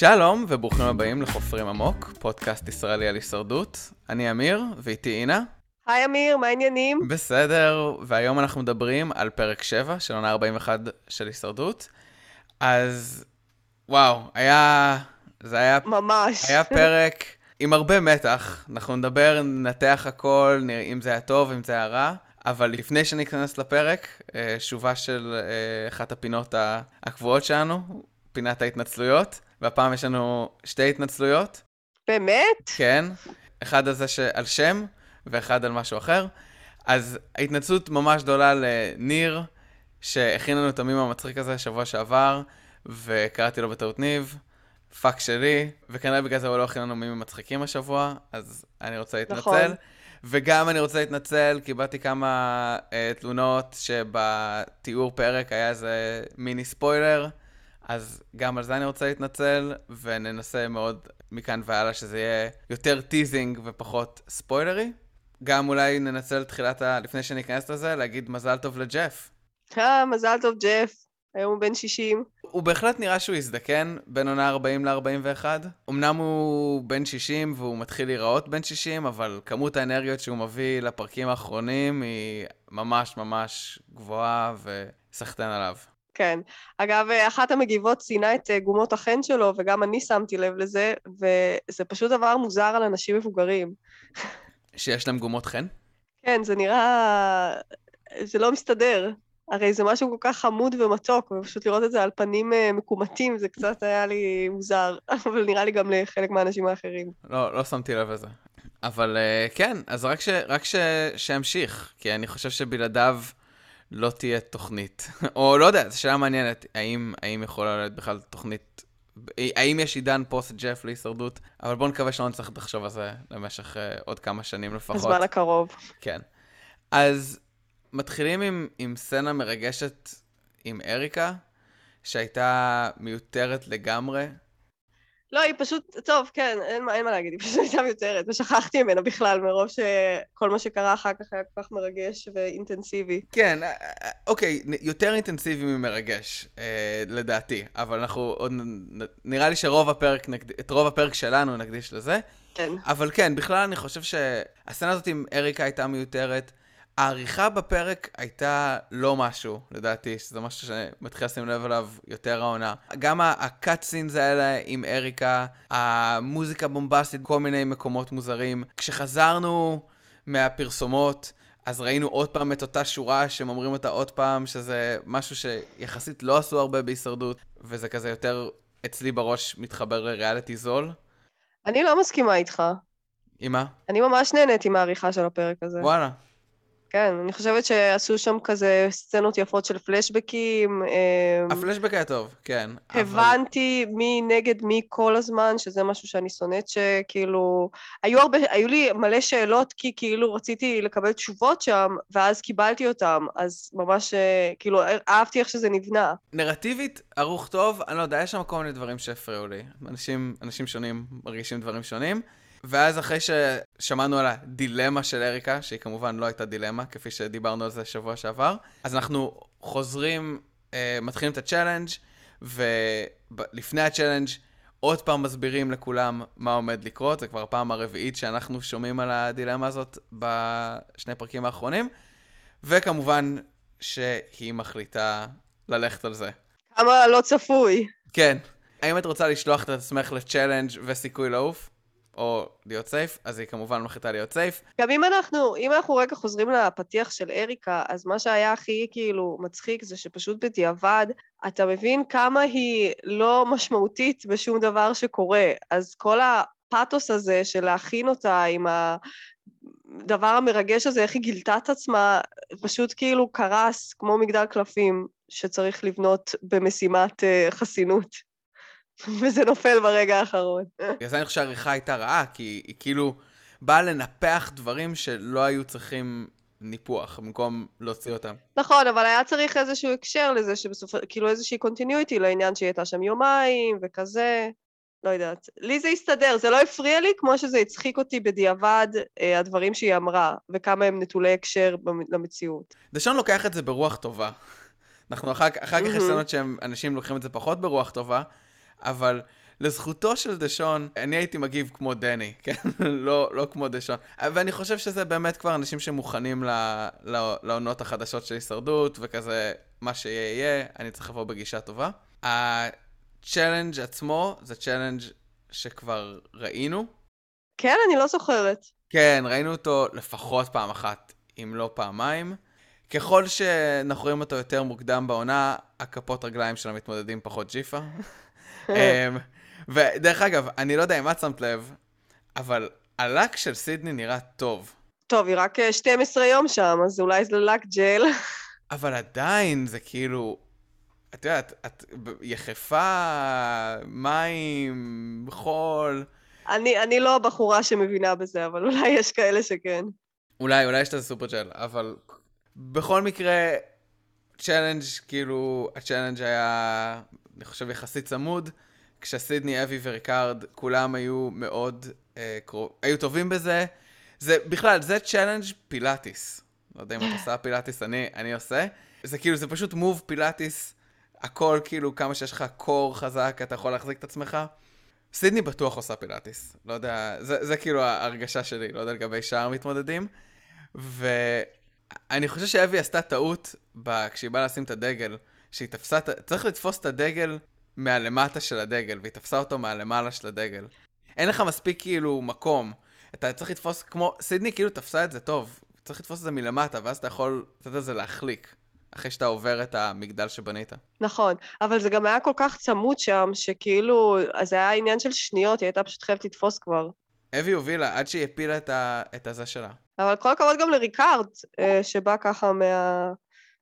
שלום וברוכים הבאים לחופרים עמוק, פודקאסט ישראלי על הישרדות. אני אמיר, ואיתי אינה. היי אמיר, מה העניינים? בסדר, והיום אנחנו מדברים על פרק 7 של עונה 41 של הישרדות. אז וואו, היה... זה היה... ממש. היה פרק עם הרבה מתח. אנחנו נדבר, ננתח הכל, נראה אם זה היה טוב, אם זה היה רע. אבל לפני שניכנס לפרק, אה, שובה של אה, אחת הפינות הקבועות שלנו, פינת ההתנצלויות. והפעם יש לנו שתי התנצלויות. באמת? כן. אחד על זה שעל שם, ואחד על משהו אחר. אז ההתנצלות ממש גדולה לניר, שהכין לנו את המים המצחיק הזה שבוע שעבר, וקראתי לו בטעות ניב, fuck שלי, וכנראה בגלל זה הוא לא הכין לנו מימים מצחיקים השבוע, אז אני רוצה להתנצל. נכון. וגם אני רוצה להתנצל, קיבלתי כמה uh, תלונות שבתיאור פרק היה איזה מיני ספוילר. אז גם על זה אני רוצה להתנצל, וננסה מאוד מכאן והלאה שזה יהיה יותר teasing ופחות ספוילרי. גם אולי ננצל תחילת ה... לפני שניכנס לזה, להגיד מזל טוב לג'ף. אה, מזל טוב ג'ף. היום הוא בן 60. הוא בהחלט נראה שהוא הזדקן בין עונה 40 ל-41. אמנם הוא בן 60 והוא מתחיל להיראות בן 60, אבל כמות האנרגיות שהוא מביא לפרקים האחרונים היא ממש ממש גבוהה וסחטיין עליו. כן. אגב, אחת המגיבות ציינה את אה, גומות החן שלו, וגם אני שמתי לב לזה, וזה פשוט דבר מוזר על אנשים מבוגרים. שיש להם גומות חן? כן, זה נראה... זה לא מסתדר. הרי זה משהו כל כך חמוד ומתוק, ופשוט לראות את זה על פנים אה, מקומטים, זה קצת היה לי מוזר, אבל נראה לי גם לחלק מהאנשים האחרים. לא, לא שמתי לב לזה. אבל אה, כן, אז רק, ש, רק ש, שימשיך, כי אני חושב שבלעדיו... לא תהיה תוכנית. או לא יודע, זו שאלה מעניינת, האם, האם יכולה להיות בכלל תוכנית, האם יש עידן פוסט ג'ף להישרדות, אבל בואו נקווה שלא נצטרך לחשוב על זה למשך uh, עוד כמה שנים לפחות. בזמן הקרוב. כן. אז מתחילים עם, עם סצנה מרגשת עם אריקה, שהייתה מיותרת לגמרי. לא, היא פשוט, טוב, כן, אין, אין מה להגיד, היא פשוט הייתה מיותרת, ושכחתי ממנה בכלל, מרוב שכל מה שקרה אחר כך היה כל כך מרגש ואינטנסיבי. כן, אה, אה, אוקיי, יותר אינטנסיבי ממרגש, אה, לדעתי, אבל אנחנו עוד, נראה לי שרוב הפרק, את רוב הפרק שלנו נקדיש לזה. כן. אבל כן, בכלל אני חושב שהסצנה הזאת עם אריקה הייתה מיותרת. העריכה בפרק הייתה לא משהו, לדעתי, שזה משהו שמתחיל לשים לב אליו יותר העונה. גם הקאט סינס האלה עם אריקה, המוזיקה בומבסטית, כל מיני מקומות מוזרים. כשחזרנו מהפרסומות, אז ראינו עוד פעם את אותה שורה שהם אומרים אותה עוד פעם, שזה משהו שיחסית לא עשו הרבה בהישרדות, וזה כזה יותר אצלי בראש מתחבר לריאליטי זול. אני לא מסכימה איתך. עם מה? אני ממש נהנית עם העריכה של הפרק הזה. וואלה. כן, אני חושבת שעשו שם כזה סצנות יפות של פלשבקים. אמ, הפלשבק היה טוב, כן. הבנתי אבל... מי נגד מי כל הזמן, שזה משהו שאני שונאת שכאילו... היו, הרבה, היו לי מלא שאלות, כי כאילו רציתי לקבל תשובות שם, ואז קיבלתי אותן, אז ממש אה, כאילו אהבתי איך שזה נבנה. נרטיבית, ערוך טוב, אני לא יודע, יש שם כל מיני דברים שהפריעו לי. אנשים, אנשים שונים מרגישים דברים שונים. ואז אחרי ששמענו על הדילמה של אריקה, שהיא כמובן לא הייתה דילמה, כפי שדיברנו על זה שבוע שעבר, אז אנחנו חוזרים, אה, מתחילים את ה challenge, ולפני ה challenge עוד פעם מסבירים לכולם מה עומד לקרות, זה כבר הפעם הרביעית שאנחנו שומעים על הדילמה הזאת בשני פרקים האחרונים, וכמובן שהיא מחליטה ללכת על זה. כמה לא צפוי. כן. האם את רוצה לשלוח את עצמך לצ'אלנג' וסיכוי לעוף? או להיות סייף, אז היא כמובן מחליטה להיות סייף. גם אם אנחנו, אם אנחנו רגע חוזרים לפתיח של אריקה, אז מה שהיה הכי כאילו מצחיק זה שפשוט בדיעבד, אתה מבין כמה היא לא משמעותית בשום דבר שקורה. אז כל הפאתוס הזה של להכין אותה עם ה... הדבר המרגש הזה, איך היא גילתה את עצמה, פשוט כאילו קרס כמו מגדל קלפים שצריך לבנות במשימת uh, חסינות. וזה נופל ברגע האחרון. בגלל זה אני חושב שהעריכה הייתה רעה, כי היא כאילו באה לנפח דברים שלא היו צריכים ניפוח, במקום להוציא אותם. נכון, אבל היה צריך איזשהו הקשר לזה, שבסופו, כאילו איזושהי קונטיניוטי לעניין שהיא הייתה שם יומיים וכזה. לא יודעת. לי זה הסתדר, זה לא הפריע לי כמו שזה הצחיק אותי בדיעבד, אה, הדברים שהיא אמרה, וכמה הם נטולי הקשר למציאות. דשון לוקח את זה ברוח טובה. אנחנו אחר, אחר כך יש סצנות שאנשים לוקחים את זה פחות ברוח טובה, אבל לזכותו של דשון, אני הייתי מגיב כמו דני, כן? לא, לא כמו דשון. ואני חושב שזה באמת כבר אנשים שמוכנים לעונות החדשות של הישרדות, וכזה, מה שיהיה יהיה, אני צריך לבוא בגישה טובה. ה challenge עצמו זה challenge שכבר ראינו. כן, אני לא זוכרת. כן, ראינו אותו לפחות פעם אחת, אם לא פעמיים. ככל שאנחנו רואים אותו יותר מוקדם בעונה, הכפות רגליים של המתמודדים פחות ג'יפה. אמ, ודרך אגב, אני לא יודע אם את שמת לב, אבל הלק של סידני נראה טוב. טוב, היא רק 12 יום שם, אז אולי זה לק ג'ל. אבל עדיין, זה כאילו... את יודעת, את יחפה, מים, חול. אני, אני לא הבחורה שמבינה בזה, אבל אולי יש כאלה שכן. אולי, אולי יש לזה super gel, אבל בכל מקרה, challenge, כאילו, ה challenge היה, אני חושב, יחסית צמוד. כשסידני, אבי וריקארד, כולם היו מאוד אה, קרוב, היו טובים בזה. זה, בכלל, זה challenge פילאטיס. לא יודע אם את עושה פילאטיס, אני, אני עושה. זה כאילו, זה פשוט move פילאטיס, הכל כאילו, כמה שיש לך core חזק, אתה יכול להחזיק את עצמך. סידני בטוח עושה פילאטיס. לא יודע, זה, זה כאילו ההרגשה שלי, לא יודע לגבי שאר המתמודדים. ואני חושב שאבי עשתה טעות ב... כשהיא באה לשים את הדגל, שהיא תפסה, צריך לתפוס את הדגל מהלמטה של הדגל, והיא תפסה אותו מהלמעלה של הדגל. אין לך מספיק כאילו מקום. אתה צריך לתפוס כמו, סידני כאילו תפסה את זה טוב. צריך לתפוס את זה מלמטה, ואז אתה יכול לתת לזה להחליק. אחרי שאתה עובר את המגדל שבנית. נכון, אבל זה גם היה כל כך צמוד שם, שכאילו, זה היה עניין של שניות, היא הייתה פשוט חייבת לתפוס כבר. אבי הובילה עד שהיא הפילה את, ה... את הזה שלה. אבל כל הכבוד גם לריקארד, אה, שבא ככה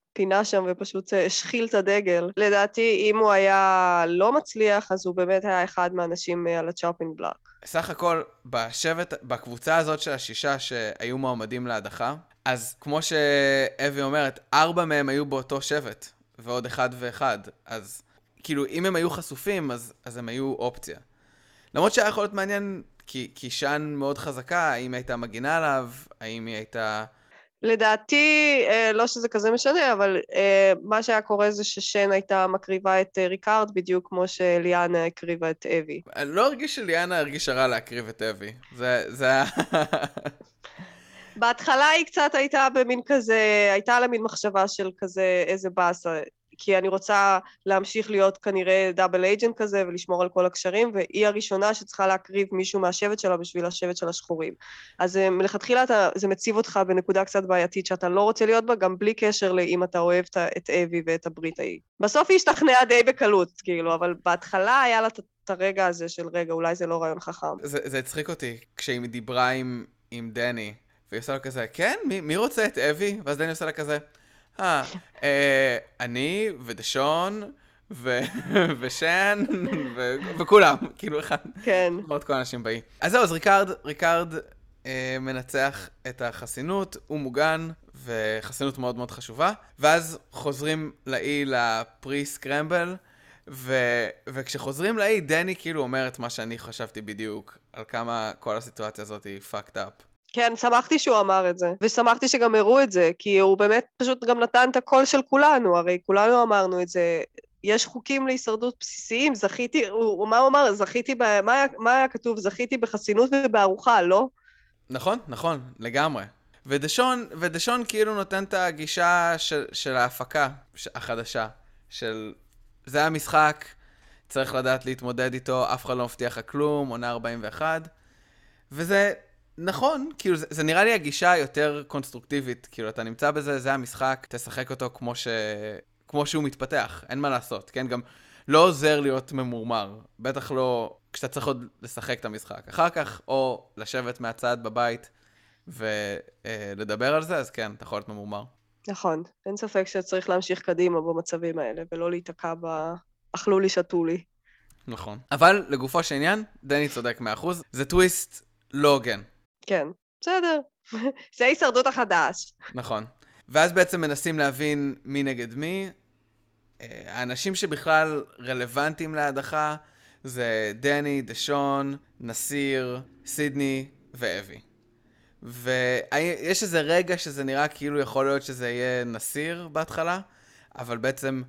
מהפינה שם ופשוט אה, השחיל את הדגל. לדעתי, אם הוא היה לא מצליח, אז הוא באמת היה אחד מהאנשים אה, על הצ'אפינג בלוק. סך הכל, בשבט, בקבוצה הזאת של השישה שהיו מועמדים להדחה, אז כמו שאבי אומרת, ארבע מהם היו באותו שבט, ועוד אחד ואחד. אז כאילו, אם הם היו חשופים, אז, אז הם היו אופציה. למרות שהיה יכול להיות מעניין, כי, כי שאן מאוד חזקה, האם היא הייתה מגינה עליו, האם היא הייתה... לדעתי, אה, לא שזה כזה משנה, אבל אה, מה שהיה קורה זה ששן הייתה מקריבה את אה, ריקארד בדיוק כמו שליאנה הקריבה את אבי. אני לא הרגיש שליאנה הרגישה רע להקריב את אבי. זה, זה. בהתחלה היא קצת הייתה במין כזה, הייתה לה מין מחשבה של כזה איזה באסה, כי אני רוצה להמשיך להיות כנראה double agent כזה ולשמור על כל הקשרים, והיא הראשונה שצריכה להקריב מישהו מהשבט שלה בשביל השבט של השחורים. אז אה, מלכתחילה אתה, זה מציב אותך בנקודה קצת בעייתית שאתה לא רוצה להיות בה, גם בלי קשר לאם אתה אוהב את אבי ואת הברית ההיא. בסוף היא השתכנעה די בקלות, כאילו, אבל בהתחלה היה לה את הרגע הזה של רגע, אולי זה לא רעיון חכם. זה הצחיק אותי כשהיא דיברה עם, עם דני. והיא עושה לו כזה, כן, מי, מי רוצה את אבי? ואז דני עושה לה כזה, אה, אה אני ודשון ושן וכולם, כאילו אחד. כן. עוד כל האנשים באי. אז זהו, אז ריקארד, ריקארד אה, מנצח את החסינות, הוא מוגן, וחסינות מאוד מאוד חשובה. ואז חוזרים לאי ל pre scramble. ו- וכשחוזרים לאי, דני כאילו אומר את מה שאני חשבתי בדיוק, על כמה כל הסיטואציה הזאת היא fucked up. כן, שמחתי שהוא אמר את זה, ושמחתי שגם הראו את זה, כי הוא באמת פשוט גם נתן את הקול של כולנו, הרי כולנו אמרנו את זה. יש חוקים להישרדות בסיסיים, זכיתי, הוא, מה הוא אמר? זכיתי, ב, מה, היה, מה היה כתוב? זכיתי בחסינות ובארוחה, לא? נכון, נכון, לגמרי. ודשון, ודשון כאילו נותן את הגישה של, של ההפקה החדשה, של זה המשחק, צריך לדעת להתמודד איתו, אף אחד לא מבטיח לך כלום, עונה 41, וזה נכון, כאילו זה, זה נראה לי הגישה היותר קונסטרוקטיבית, כאילו אתה נמצא בזה, זה המשחק, תשחק אותו כמו, ש... כמו שהוא מתפתח, אין מה לעשות, כן? גם לא עוזר להיות ממורמר, בטח לא כשאתה צריך עוד לשחק את המשחק. אחר כך, או לשבת מהצד בבית ולדבר על זה, אז כן, אתה יכול להיות ממורמר. נכון, אין ספק שצריך להמשיך קדימה במצבים האלה, ולא להיתקע ב... אכלו לי, שתו לי. נכון. אבל לגופו של עניין, דני צודק 100%, זה טוויסט לא הוגן. כן, בסדר. זה ההישרדות החדש. נכון. ואז בעצם מנסים להבין מי נגד מי. אה, האנשים שבכלל רלוונטיים להדחה זה דני, דשון, נסיר, סידני ואבי. ויש איזה רגע שזה נראה כאילו יכול להיות שזה יהיה נסיר בהתחלה, אבל בעצם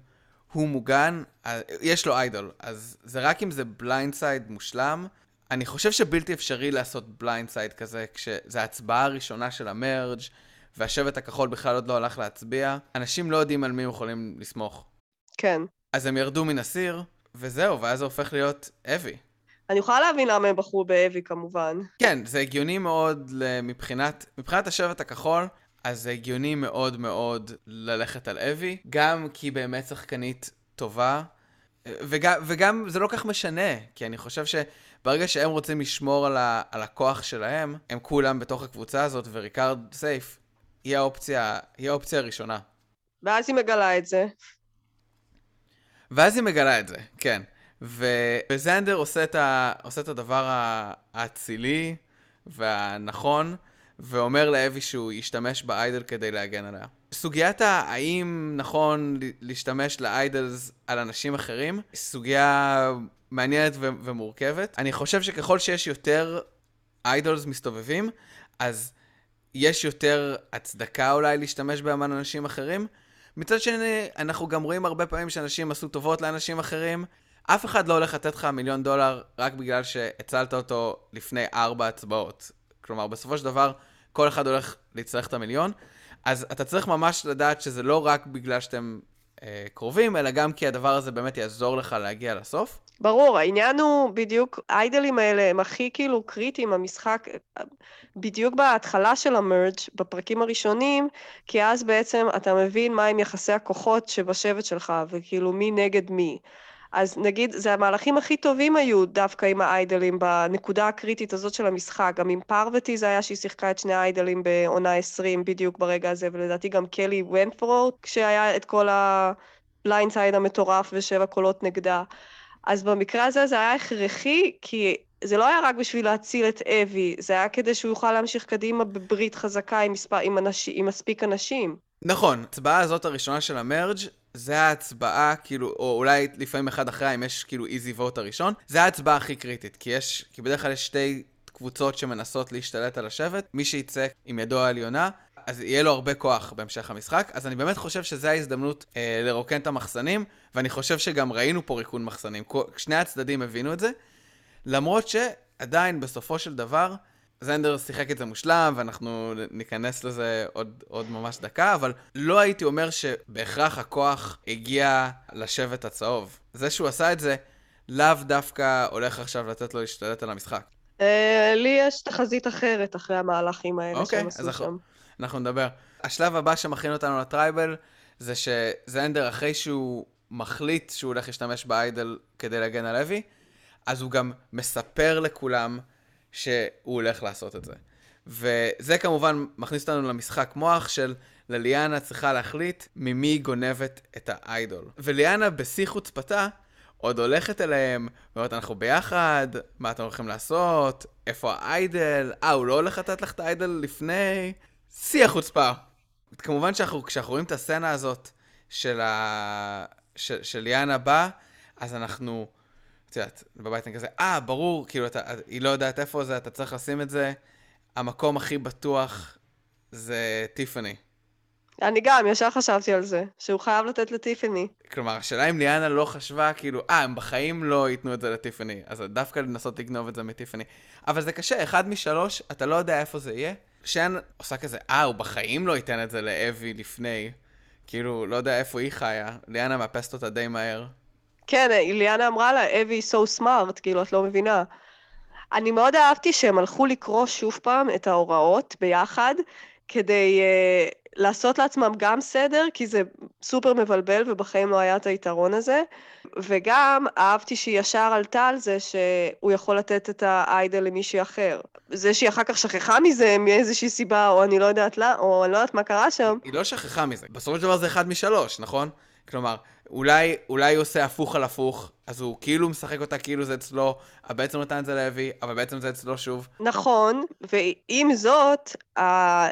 הוא מוגן, אה, יש לו איידול, אז זה רק אם זה blindside מושלם. אני חושב שבלתי אפשרי לעשות blindside כזה, כשזה ההצבעה הראשונה של ה merge והשבט הכחול בכלל עוד לא הלך להצביע. אנשים לא יודעים על מי הם יכולים לסמוך. כן. אז הם ירדו מן הסיר, וזהו, ואז זה הופך להיות אבי. אני יכולה להבין למה הם בחרו באבי כמובן. כן, זה הגיוני מאוד מבחינת, מבחינת השבט הכחול, אז זה הגיוני מאוד מאוד ללכת על אבי, גם כי באמת שחקנית טובה, וגם, וגם זה לא כך משנה, כי אני חושב שברגע שהם רוצים לשמור על, ה, על הכוח שלהם, הם כולם בתוך הקבוצה הזאת, וריקארד סייף היא האופציה, היא האופציה הראשונה. ואז היא מגלה את זה. ואז היא מגלה את זה, כן. ו... וזנדר עושה את, ה... עושה את הדבר האצילי והנכון, ואומר לאבי שהוא ישתמש באיידל כדי להגן עליה. סוגיית האם נכון להשתמש לאיידלס על אנשים אחרים, סוגיה מעניינת ו- ומורכבת. אני חושב שככל שיש יותר איידלס מסתובבים, אז יש יותר הצדקה אולי להשתמש על אנשים אחרים. מצד שני, אנחנו גם רואים הרבה פעמים שאנשים עשו טובות לאנשים אחרים. אף אחד לא הולך לתת לך מיליון דולר רק בגלל שהצלת אותו לפני ארבע הצבעות. כלומר, בסופו של דבר, כל אחד הולך להצטרך את המיליון. אז אתה צריך ממש לדעת שזה לא רק בגלל שאתם קרובים, אלא גם כי הדבר הזה באמת יעזור לך להגיע לסוף. ברור, העניין הוא בדיוק, האיידלים האלה הם הכי כאילו קריטיים, המשחק, בדיוק בהתחלה של ה merge, בפרקים הראשונים, כי אז בעצם אתה מבין מהם יחסי הכוחות שבשבט שלך, וכאילו מי נגד מי. אז נגיד, זה המהלכים הכי טובים היו דווקא עם האיידלים בנקודה הקריטית הזאת של המשחק. גם עם פרוואטי זה היה שהיא שיחקה את שני האיידלים בעונה 20 בדיוק ברגע הזה, ולדעתי גם קלי וונטוורת', כשהיה את כל ה blindside המטורף ושבע קולות נגדה. אז במקרה הזה זה היה הכרחי, כי זה לא היה רק בשביל להציל את אבי, זה היה כדי שהוא יוכל להמשיך קדימה בברית חזקה עם, מספר, עם, אנש, עם מספיק אנשים. נכון, ההצבעה הזאת הראשונה של המרג' זה ההצבעה, כאילו, או אולי לפעמים אחד אחריה, אם יש כאילו איזי ווט הראשון, זה ההצבעה הכי קריטית, כי יש, כי בדרך כלל יש שתי קבוצות שמנסות להשתלט על השבט, מי שיצא עם ידו העליונה, אז יהיה לו הרבה כוח בהמשך המשחק, אז אני באמת חושב שזו ההזדמנות אה, לרוקן את המחסנים, ואני חושב שגם ראינו פה ריקון מחסנים, שני הצדדים הבינו את זה, למרות שעדיין בסופו של דבר, זנדר שיחק את זה מושלם, ואנחנו ניכנס לזה עוד, עוד ממש דקה, אבל לא הייתי אומר שבהכרח הכוח הגיע לשבט הצהוב. זה שהוא עשה את זה, לאו דווקא הולך עכשיו לתת לו להשתלט על המשחק. אה, לי יש תחזית אחרת אחרי המהלכים האלה אוקיי, שהם עשו שם. אנחנו נדבר. השלב הבא שמכין אותנו לטרייבל, זה שזנדר, אחרי שהוא מחליט שהוא הולך להשתמש באיידל כדי להגן על לוי, אז הוא גם מספר לכולם שהוא הולך לעשות את זה. וזה כמובן מכניס אותנו למשחק מוח של לליאנה צריכה להחליט ממי היא גונבת את האיידול. וליאנה בשיא חוצפתה עוד הולכת אליהם, ואומרת אנחנו ביחד, מה אתם הולכים לעשות, איפה האיידל, אה הוא לא הולך לתת לך את האיידל לפני, שיא החוצפה. כמובן שאנחנו, כשאנחנו רואים את הסצנה הזאת של, ה... של, של ליאנה באה, אז אנחנו את יודעת, בבית אני כזה, אה, ברור, כאילו, אתה, היא לא יודעת איפה זה, אתה צריך לשים את זה. המקום הכי בטוח זה טיפאני. אני גם, ישר חשבתי על זה, שהוא חייב לתת לטיפאני. כלומר, השאלה אם ליאנה לא חשבה, כאילו, אה, הם בחיים לא ייתנו את זה לטיפאני, אז דווקא לנסות לגנוב את זה מטיפאני. אבל זה קשה, אחד משלוש, אתה לא יודע איפה זה יהיה. שן עושה כזה, אה, הוא בחיים לא ייתן את זה לאבי לפני. כאילו, לא יודע איפה היא חיה. ליאנה מאפסת אותה די מהר. כן, איליאנה אמרה לה, אבי so smart, כאילו, את לא מבינה. אני מאוד אהבתי שהם הלכו לקרוא שוב פעם את ההוראות ביחד, כדי uh, לעשות לעצמם גם סדר, כי זה סופר מבלבל ובחיים לא היה את היתרון הזה. וגם אהבתי שהיא ישר עלתה על זה שהוא יכול לתת את האיידל למישהי אחר. זה שהיא אחר כך שכחה מזה מאיזושהי סיבה, או אני לא יודעת לה, או אני לא יודעת מה קרה שם. היא לא שכחה מזה. בסופו של דבר זה אחד משלוש, נכון? כלומר, אולי, אולי הוא עושה הפוך על הפוך, אז הוא כאילו משחק אותה כאילו זה אצלו, אבל בעצם נתן את זה לאבי, אבל בעצם זה אצלו שוב. נכון, ועם זאת,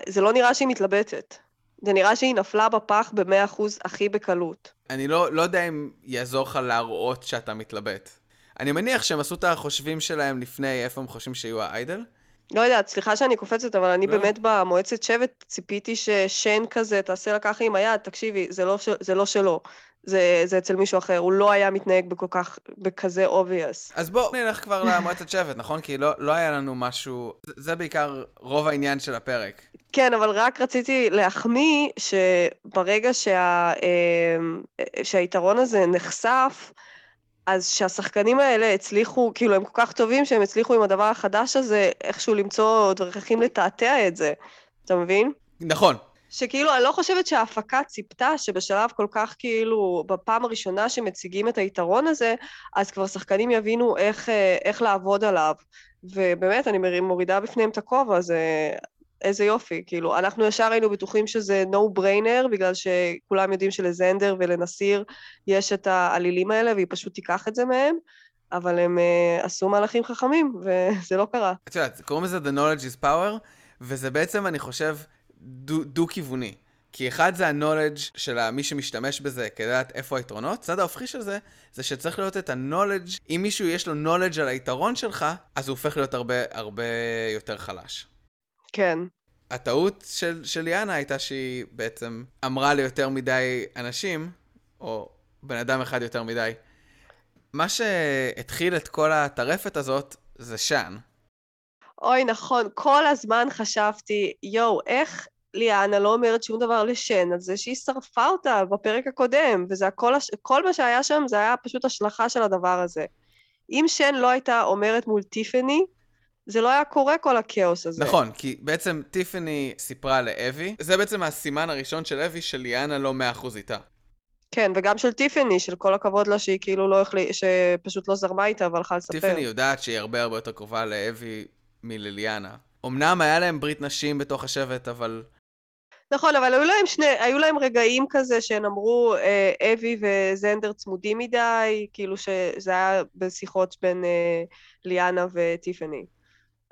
זה לא נראה שהיא מתלבטת. זה נראה שהיא נפלה בפח ב-100% הכי בקלות. אני לא, לא יודע אם יעזור לך להראות שאתה מתלבט. אני מניח שהם עשו את החושבים שלהם לפני איפה הם חושבים שיהיו האיידל. לא יודעת, סליחה שאני קופצת, אבל אני לא. באמת במועצת שבט ציפיתי ששן כזה תעשה לה ככה עם היד, תקשיבי, זה לא, זה לא שלו. זה, זה אצל מישהו אחר, הוא לא היה מתנהג בכל כך, בכזה obvious. אז בואו נלך כבר למועצת שבט, נכון? כי לא, לא היה לנו משהו... זה, זה בעיקר רוב העניין של הפרק. כן, אבל רק רציתי להחמיא שברגע שה, אה, שהיתרון הזה נחשף, אז שהשחקנים האלה הצליחו, כאילו הם כל כך טובים שהם הצליחו עם הדבר החדש הזה איכשהו למצוא דרכים לתעתע את זה, אתה מבין? נכון. שכאילו, אני לא חושבת שההפקה ציפתה שבשלב כל כך כאילו, בפעם הראשונה שמציגים את היתרון הזה, אז כבר שחקנים יבינו איך, אה, איך לעבוד עליו. ובאמת, אני מורידה בפניהם את הכובע, זה איזה יופי, כאילו, אנחנו ישר היינו בטוחים שזה no brainer, בגלל שכולם יודעים שלזנדר ולנסיר יש את העלילים האלה, והיא פשוט תיקח את זה מהם, אבל הם uh, עשו מהלכים חכמים, וזה לא קרה. את יודעת, קוראים לזה The Knowledge is Power, וזה בעצם, אני חושב, דו-כיווני. כי אחד זה ה-knowledge של מי שמשתמש בזה כדי לדעת איפה היתרונות, הצד ההופכי של זה, זה שצריך להיות את ה-knowledge, אם מישהו יש לו knowledge על היתרון שלך, אז הוא הופך להיות הרבה הרבה יותר חלש. כן. הטעות של, של ליאנה הייתה שהיא בעצם אמרה ליותר מדי אנשים, או בן אדם אחד יותר מדי. מה שהתחיל את כל הטרפת הזאת זה שאן. אוי, נכון, כל הזמן חשבתי, יואו, איך ליאנה לא אומרת שום דבר לשן על זה שהיא שרפה אותה בפרק הקודם, וזה הכל, כל מה שהיה שם זה היה פשוט השלכה של הדבר הזה. אם שן לא הייתה אומרת מול טיפני, זה לא היה קורה כל הכאוס הזה. נכון, כי בעצם טיפני סיפרה לאבי, זה בעצם הסימן הראשון של אבי שליאנה לא מאה אחוז איתה. כן, וגם של טיפני, של כל הכבוד לה שהיא כאילו לא החליטה, שפשוט לא זרמה איתה והלכה לספר. טיפני יודעת שהיא הרבה הרבה יותר קרובה לאבי מלליאנה. אמנם היה להם ברית נשים בתוך השבט, אבל... נכון, אבל היו להם, שני, היו להם רגעים כזה שהם אמרו, אה, אבי וזנדר צמודים מדי, כאילו שזה היה בשיחות בין אה, ליאנה וטיפני.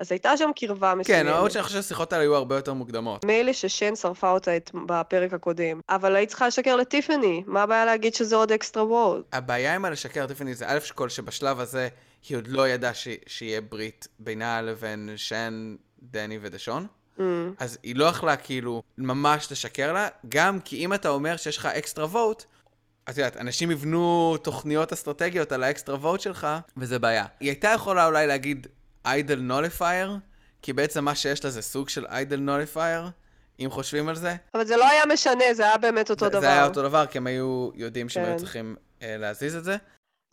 אז הייתה שם קרבה כן, מסוימת. כן, למרות שאני חושב שהשיחות האלה היו הרבה יותר מוקדמות. מילא ששן שרפה אותה את, בפרק הקודם, אבל היית צריכה לשקר לטיפני, מה הבעיה להגיד שזה עוד אקסטרה וורד? הבעיה עם הלשקר לטיפני זה א' שכל שבשלב הזה היא עוד לא ידעה ש... שיהיה ברית בינה לבין שן, דני ודשון. Mm. אז היא לא יכלה כאילו ממש לשקר לה, גם כי אם אתה אומר שיש לך extra vote, את יודעת, אנשים יבנו תוכניות אסטרטגיות על ה extra vote שלך, וזה בעיה. היא הייתה יכולה אולי להגיד, idol nullifier, כי בעצם מה שיש לה זה סוג של idol nullifier, אם חושבים על זה. אבל זה לא היה משנה, זה היה באמת אותו זה, דבר. זה היה אותו דבר, כי הם היו יודעים שהם כן. היו צריכים אה, להזיז את זה.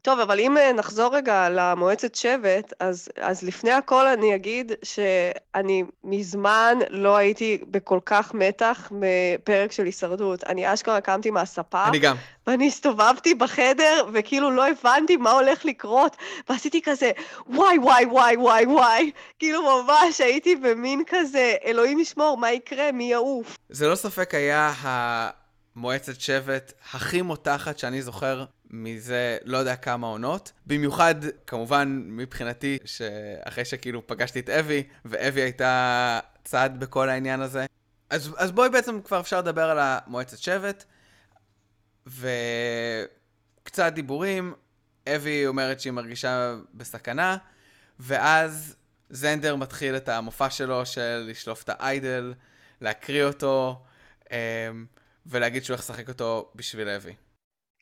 טוב, אבל אם אה, נחזור רגע למועצת שבט, אז, אז לפני הכל אני אגיד שאני מזמן לא הייתי בכל כך מתח מפרק של הישרדות. אני אשכרה קמתי מהספה. אני גם. ואני הסתובבתי בחדר, וכאילו לא הבנתי מה הולך לקרות, ועשיתי כזה, וואי, וואי, וואי, וואי, וואי. כאילו ממש הייתי במין כזה, אלוהים ישמור, מה יקרה, מי יעוף. זה לא ספק היה המועצת שבט הכי מותחת שאני זוכר מזה לא יודע כמה עונות. במיוחד, כמובן, מבחינתי, שאחרי שכאילו פגשתי את אבי, ואבי הייתה צד בכל העניין הזה. אז, אז בואי בעצם כבר אפשר לדבר על המועצת שבט, וקצת דיבורים. אבי אומרת שהיא מרגישה בסכנה, ואז זנדר מתחיל את המופע שלו של לשלוף את האיידל, להקריא אותו, אמ, ולהגיד שהוא הולך לשחק אותו בשביל אבי.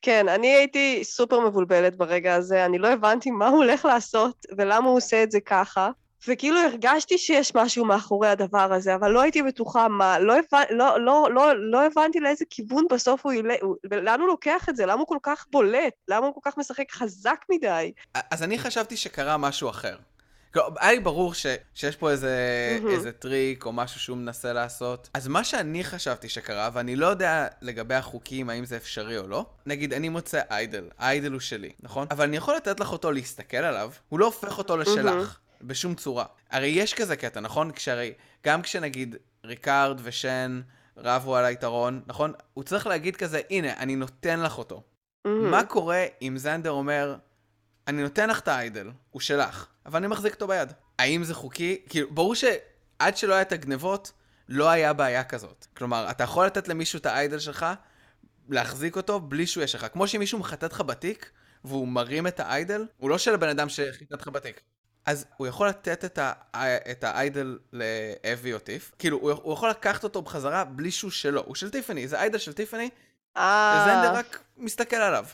כן, אני הייתי סופר מבולבלת ברגע הזה, אני לא הבנתי מה הוא הולך לעשות ולמה הוא עושה את זה ככה. וכאילו הרגשתי שיש משהו מאחורי הדבר הזה, אבל לא הייתי בטוחה מה, לא, הבנ... לא, לא, לא, לא הבנתי לאיזה כיוון בסוף הוא ילך, לאן הוא לוקח את זה, למה הוא כל כך בולט, למה הוא כל כך משחק חזק מדי. אז אני חשבתי שקרה משהו אחר. היה לי ברור ש, שיש פה איזה, mm-hmm. איזה טריק או משהו שהוא מנסה לעשות. אז מה שאני חשבתי שקרה, ואני לא יודע לגבי החוקים, האם זה אפשרי או לא, נגיד אני מוצא idol, ה idol הוא שלי, נכון? אבל אני יכול לתת לך אותו להסתכל עליו, הוא לא הופך אותו לשלך. Mm-hmm. בשום צורה. הרי יש כזה קטע, נכון? כשהרי, גם כשנגיד ריקארד ושן רבו על היתרון, נכון? הוא צריך להגיד כזה, הנה, אני נותן לך אותו. Mm-hmm. מה קורה אם זנדר אומר, אני נותן לך את האיידל, הוא שלך, אבל אני מחזיק אותו ביד. האם זה חוקי? כאילו, ברור שעד שלא היה את הגנבות, לא היה בעיה כזאת. כלומר, אתה יכול לתת למישהו את האיידל שלך, להחזיק אותו בלי שהוא יש לך. כמו שמישהו מחטט לך בתיק, והוא מרים את האיידל, הוא לא של הבן אדם שחיטט לך בתיק. אז הוא יכול לתת את, ה- את האיידל לאבי או טיף, כאילו, הוא, הוא יכול לקחת אותו בחזרה בלי שהוא שלו. הוא של טיפני, זה איידל של טיפני, אה, זנדר רק מסתכל עליו,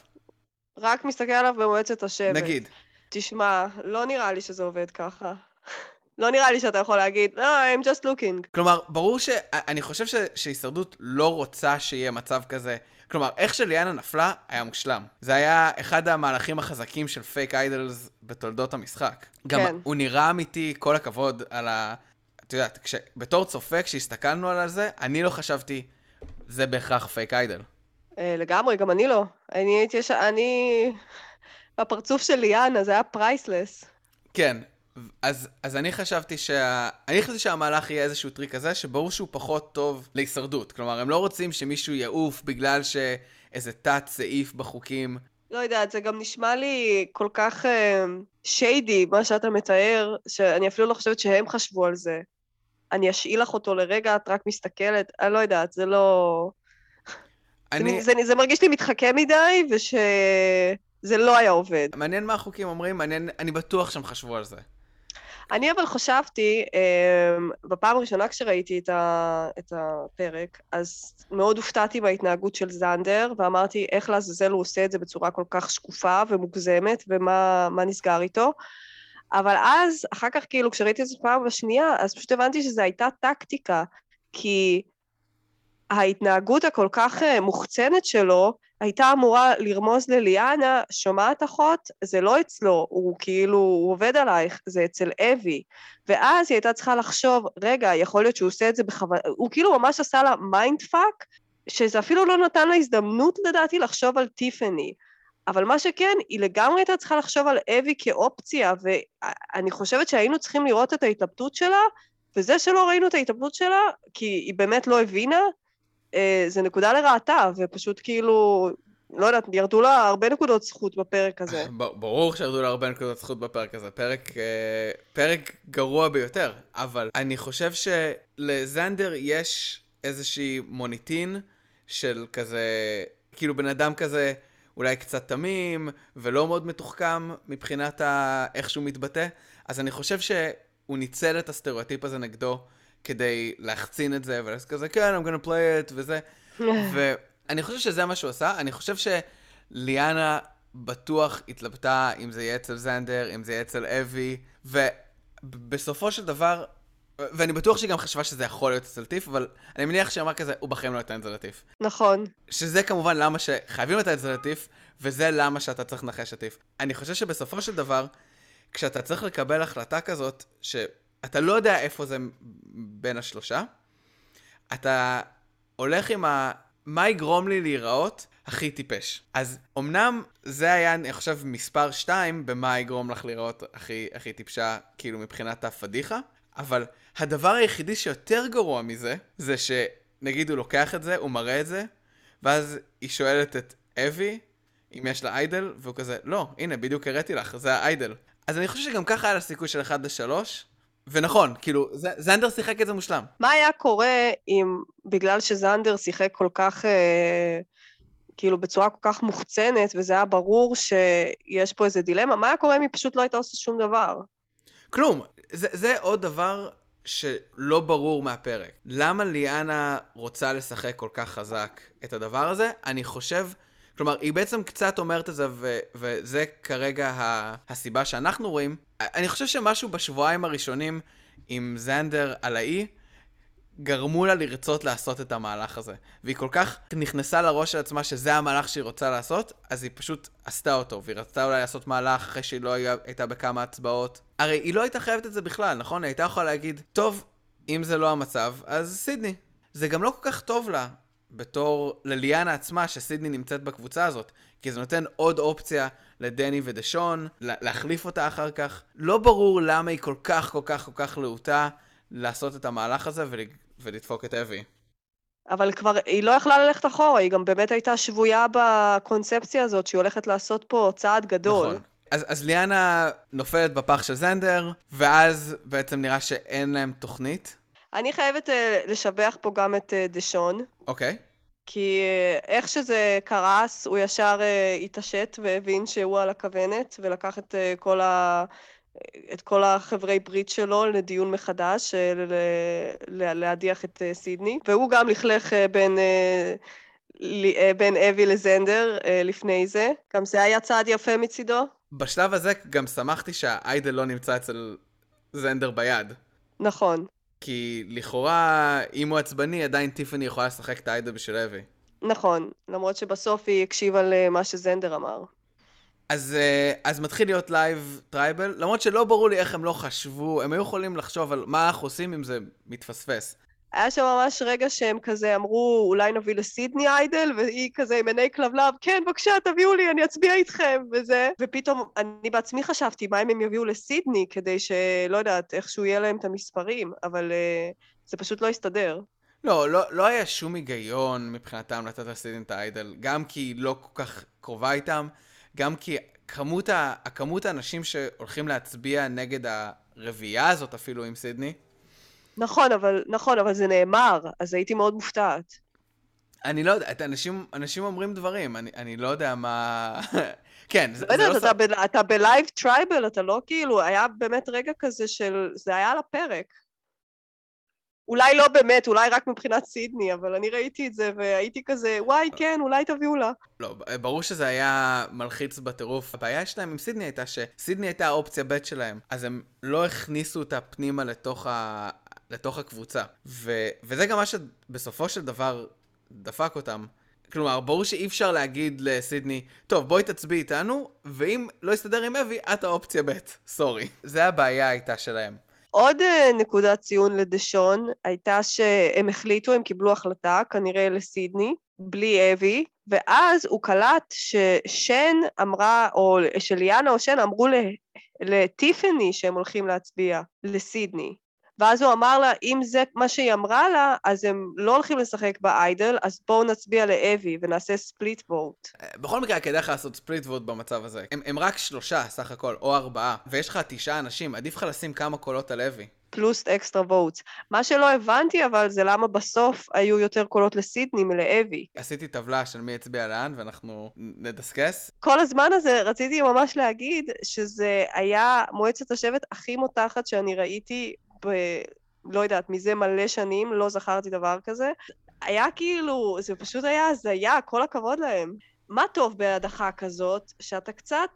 רק מסתכל עליו במועצת השבט. נגיד. תשמע, לא נראה לי שזה עובד ככה. לא נראה לי שאתה יכול להגיד, לא, I'm just looking. כלומר, ברור ש... אני חושב ש... שהישרדות לא רוצה שיהיה מצב כזה. כלומר, איך שליאנה נפלה, היה מושלם. זה היה אחד המהלכים החזקים של fake idols בתולדות המשחק. גם כן. הוא נראה אמיתי, כל הכבוד על ה... את יודעת, כש... בתור צופה, כשהסתכלנו על זה, אני לא חשבתי, זה בהכרח fake idol. אה, לגמרי, גם אני לא. אני הייתי יש... אני... הפרצוף של ליאנה, זה היה priceless. כן, אז, אז אני חשבתי שה... אני חשבתי שהמהלך יהיה איזשהו טריק כזה, שברור שהוא פחות טוב להישרדות. כלומר, הם לא רוצים שמישהו יעוף בגלל שאיזה תת-סעיף בחוקים. לא יודעת, זה גם נשמע לי כל כך שיידי, מה שאתה מתאר, שאני אפילו לא חושבת שהם חשבו על זה. אני אשאיל לך אותו לרגע, את רק מסתכלת, אני לא יודעת, זה לא... אני... זה, זה, זה מרגיש לי מתחכם מדי, ושזה לא היה עובד. מעניין מה החוקים אומרים, מעניין, אני בטוח שהם חשבו על זה. אני אבל חשבתי, um, בפעם הראשונה כשראיתי את, ה, את הפרק, אז מאוד הופתעתי מההתנהגות של זנדר, ואמרתי, איך לעזאזל הוא עושה את זה בצורה כל כך שקופה ומוגזמת, ומה נסגר איתו. אבל אז, אחר כך, כאילו, כשראיתי את זה פעם בשנייה, אז פשוט הבנתי שזו הייתה טקטיקה, כי ההתנהגות הכל כך uh, מוחצנת שלו, הייתה אמורה לרמוז לליאנה, שומעת אחות? זה לא אצלו, הוא כאילו, הוא עובד עלייך, זה אצל אבי. ואז היא הייתה צריכה לחשוב, רגע, יכול להיות שהוא עושה את זה בכוונה, הוא כאילו ממש עשה לה mindfuck, שזה אפילו לא נתן לה הזדמנות לדעתי לחשוב על טיפני. אבל מה שכן, היא לגמרי הייתה צריכה לחשוב על אבי כאופציה, ואני חושבת שהיינו צריכים לראות את ההתלבטות שלה, וזה שלא ראינו את ההתלבטות שלה, כי היא באמת לא הבינה, אה, זה נקודה לרעתה, ופשוט כאילו, לא יודעת, ירדו לה הרבה נקודות זכות בפרק הזה. ברור שירדו לה הרבה נקודות זכות בפרק הזה. פרק, אה, פרק גרוע ביותר, אבל אני חושב שלזנדר יש איזושהי מוניטין של כזה, כאילו בן אדם כזה אולי קצת תמים ולא מאוד מתוחכם מבחינת ה... איך שהוא מתבטא, אז אני חושב שהוא ניצל את הסטריאוטיפ הזה נגדו. כדי להחצין את זה, ולעשות כזה, כן, I'm gonna play it, וזה. ואני חושב שזה מה שהוא עשה. אני חושב שליאנה בטוח התלבטה אם זה יהיה אצל זנדר, אם זה יהיה אצל אבי, ובסופו של דבר, ואני בטוח שהיא גם חשבה שזה יכול להיות אצל טיף, אבל אני מניח שהיא אמרה כזה, הוא בחיים לא ייתן את זה לטיף. נכון. שזה כמובן למה שחייבים לתת את זה לטיף, וזה למה שאתה צריך לנחש לטיף. אני חושב שבסופו של דבר, כשאתה צריך לקבל החלטה כזאת, ש... אתה לא יודע איפה זה בין השלושה, אתה הולך עם ה... מה יגרום לי להיראות הכי טיפש. אז אמנם זה היה, אני חושב, מספר 2 במה יגרום לך להיראות הכי, הכי טיפשה, כאילו מבחינת הפדיחה, אבל הדבר היחידי שיותר גרוע מזה, זה שנגיד הוא לוקח את זה, הוא מראה את זה, ואז היא שואלת את אבי, אם יש לה איידל, והוא כזה, לא, הנה, בדיוק הראיתי לך, זה האיידל. אז אני חושב שגם ככה היה לה סיכוי של 1 ל-3, ונכון, כאילו, זנדר שיחק את זה מושלם. מה היה קורה אם, בגלל שזנדר שיחק כל כך, אה, כאילו, בצורה כל כך מוחצנת, וזה היה ברור שיש פה איזה דילמה, מה היה קורה אם היא פשוט לא הייתה עושה שום דבר? כלום. זה, זה עוד דבר שלא ברור מהפרק. למה ליאנה רוצה לשחק כל כך חזק את הדבר הזה? אני חושב... כלומר, היא בעצם קצת אומרת את זה, ו- וזה כרגע ה- הסיבה שאנחנו רואים. אני חושב שמשהו בשבועיים הראשונים עם זנדר על האי, גרמו לה לרצות לעשות את המהלך הזה. והיא כל כך נכנסה לראש של עצמה שזה המהלך שהיא רוצה לעשות, אז היא פשוט עשתה אותו, והיא רצתה אולי לעשות מהלך אחרי שהיא לא הייתה בכמה הצבעות. הרי היא לא הייתה חייבת את זה בכלל, נכון? היא הייתה יכולה להגיד, טוב, אם זה לא המצב, אז סידני. זה גם לא כל כך טוב לה. בתור לליאנה עצמה, שסידני נמצאת בקבוצה הזאת, כי זה נותן עוד אופציה לדני ודשון, להחליף אותה אחר כך. לא ברור למה היא כל כך, כל כך, כל כך להוטה לעשות את המהלך הזה ול... ולדפוק את אבי. אבל כבר, היא לא יכלה ללכת אחורה, היא גם באמת הייתה שבויה בקונספציה הזאת, שהיא הולכת לעשות פה צעד גדול. נכון. אז, אז ליאנה נופלת בפח של זנדר, ואז בעצם נראה שאין להם תוכנית. אני חייבת uh, לשבח פה גם את uh, דשון. אוקיי. Okay. כי uh, איך שזה קרס, הוא ישר uh, התעשת והבין שהוא על הכוונת, ולקח את uh, כל ה... את כל החברי ברית שלו לדיון מחדש, להדיח את סידני, והוא גם לכלך בין אה, בין אבי לזנדר אה, לפני זה. גם זה היה צעד יפה מצידו. בשלב הזה גם שמחתי שה idol לא נמצא אצל זנדר ביד. נכון. כי לכאורה, אם הוא עצבני, עדיין טיפני יכולה לשחק את ה idol בשביל אבי. נכון, למרות שבסוף היא הקשיבה למה שזנדר אמר. אז, אה, אז מתחיל להיות live tribal, למרות שלא ברור לי איך הם לא חשבו, הם היו יכולים לחשוב על מה אנחנו עושים אם זה מתפספס. היה שם ממש רגע שהם כזה אמרו, אולי נביא לסידני איידל, והיא כזה עם עיני כלבלב, כן, בבקשה, תביאו לי, אני אצביע איתכם, וזה. ופתאום אני בעצמי חשבתי, מה אם הם יביאו לסידני, כדי שלא יודעת, איכשהו יהיה להם את המספרים, אבל uh, זה פשוט לא הסתדר. לא, לא, לא היה שום היגיון מבחינתם לתת לסידני את האיידל, גם כי היא לא כל כך קרובה איתם, גם כי כמות, ה, הכמות האנשים שהולכים להצביע נגד הרביעייה הזאת אפילו עם סידני, נכון, אבל, נכון, אבל זה נאמר, אז הייתי מאוד מופתעת. אני לא יודע, אנשים, אנשים אומרים דברים, אני, אני לא יודע מה... כן, זה, לא יודעת, לא... אתה, ב, אתה ב live tribal, אתה לא כאילו, היה באמת רגע כזה של, זה היה על הפרק. אולי לא באמת, אולי רק מבחינת סידני, אבל אני ראיתי את זה והייתי כזה, וואי, כן, אולי תביאו לה. לא, ברור שזה היה מלחיץ בטירוף. הבעיה שלהם עם סידני הייתה שסידני הייתה האופציה ב' שלהם, אז הם לא הכניסו אותה פנימה לתוך, ה... לתוך הקבוצה. ו... וזה גם מה שבסופו של דבר דפק אותם. כלומר, ברור שאי אפשר להגיד לסידני, טוב, בואי תצביעי איתנו, ואם לא יסתדר עם אבי, את האופציה ב', סורי. זה הבעיה הייתה שלהם. עוד אה, נקודת ציון לדשון הייתה שהם החליטו, הם קיבלו החלטה, כנראה לסידני, בלי אבי, ואז הוא קלט ששן אמרה, או שליאנה או שן אמרו לטיפני שהם הולכים להצביע לסידני. ואז הוא אמר לה, אם זה מה שהיא אמרה לה, אז הם לא הולכים לשחק ב idol, אז בואו נצביע לאבי ונעשה split vote. בכל מקרה, כדאי לך לעשות split vote במצב הזה. הם, הם רק שלושה סך הכל, או ארבעה, ויש לך תשעה אנשים, עדיף לך לשים כמה קולות על אבי. פלוס extra votes. מה שלא הבנתי אבל זה למה בסוף היו יותר קולות לסידני מלאבי. עשיתי טבלה של מי הצביע לאן ואנחנו נדסקס. כל הזמן הזה רציתי ממש להגיד שזה היה מועצת השבט הכי מותחת שאני ראיתי ב... לא יודעת, מזה מלא שנים, לא זכרתי דבר כזה. היה כאילו, זה פשוט היה הזיה, כל הכבוד להם. מה טוב בהדחה כזאת? שאתה קצת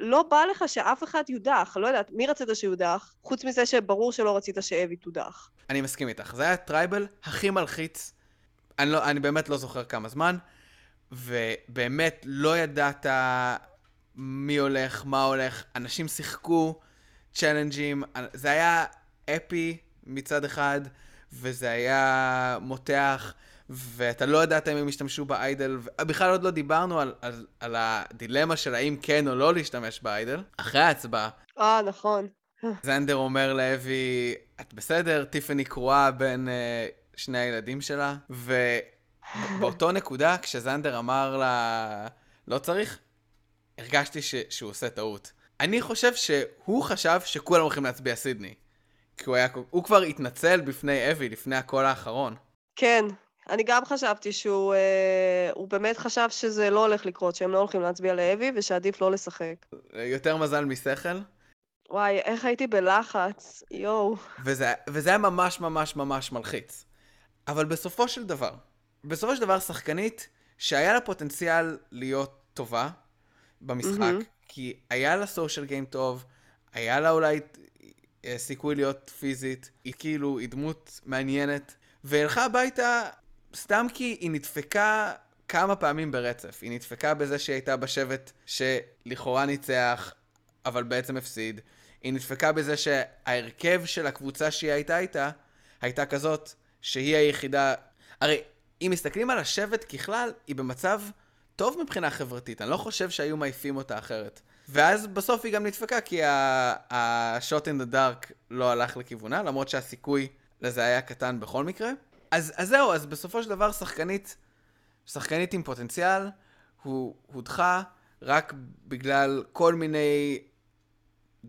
לא בא לך שאף אחד יודח, לא יודעת, מי רצית שיודח? חוץ מזה שברור שלא רצית שאבי תודח. אני מסכים איתך, זה היה הטרייבל הכי מלחיץ, אני, לא, אני באמת לא זוכר כמה זמן, ובאמת לא ידעת מי הולך, מה הולך, אנשים שיחקו צ'אלנג'ים, זה היה אפי מצד אחד, וזה היה מותח, ואתה לא ידעת אם הם ישתמשו באיידל, בכלל עוד לא דיברנו על, על, על הדילמה של האם כן או לא להשתמש באיידל. אחרי ההצבעה. אה, נכון. זנדר אומר לאבי, את בסדר? טיפני קרואה בין uh, שני הילדים שלה, ובאותו נקודה, כשזנדר אמר לה, לא צריך, הרגשתי ש- שהוא עושה טעות. אני חושב שהוא חשב שכולם הולכים להצביע סידני. כי הוא היה, הוא כבר התנצל בפני אבי, לפני הקול האחרון. כן, אני גם חשבתי שהוא אה, הוא באמת חשב שזה לא הולך לקרות, שהם לא הולכים להצביע לאבי ושעדיף לא לשחק. יותר מזל משכל. וואי, איך הייתי בלחץ, יואו. וזה, וזה היה ממש ממש ממש מלחיץ. אבל בסופו של דבר, בסופו של דבר שחקנית שהיה לה פוטנציאל להיות טובה במשחק, mm-hmm. כי היה לה סושיאל גיים טוב, היה לה אולי סיכוי להיות פיזית, היא כאילו, היא דמות מעניינת, והלכה הביתה סתם כי היא נדפקה כמה פעמים ברצף. היא נדפקה בזה שהיא הייתה בשבט שלכאורה ניצח, אבל בעצם הפסיד. היא נדפקה בזה שההרכב של הקבוצה שהיא הייתה איתה, הייתה כזאת שהיא היחידה... הרי אם מסתכלים על השבט ככלל, היא במצב טוב מבחינה חברתית. אני לא חושב שהיו מעיפים אותה אחרת. ואז בסוף היא גם נדפקה כי ה-shot in the dark לא הלך לכיוונה, למרות שהסיכוי לזה היה קטן בכל מקרה. אז, אז זהו, אז בסופו של דבר שחקנית, שחקנית עם פוטנציאל, הוא הודחה רק בגלל כל מיני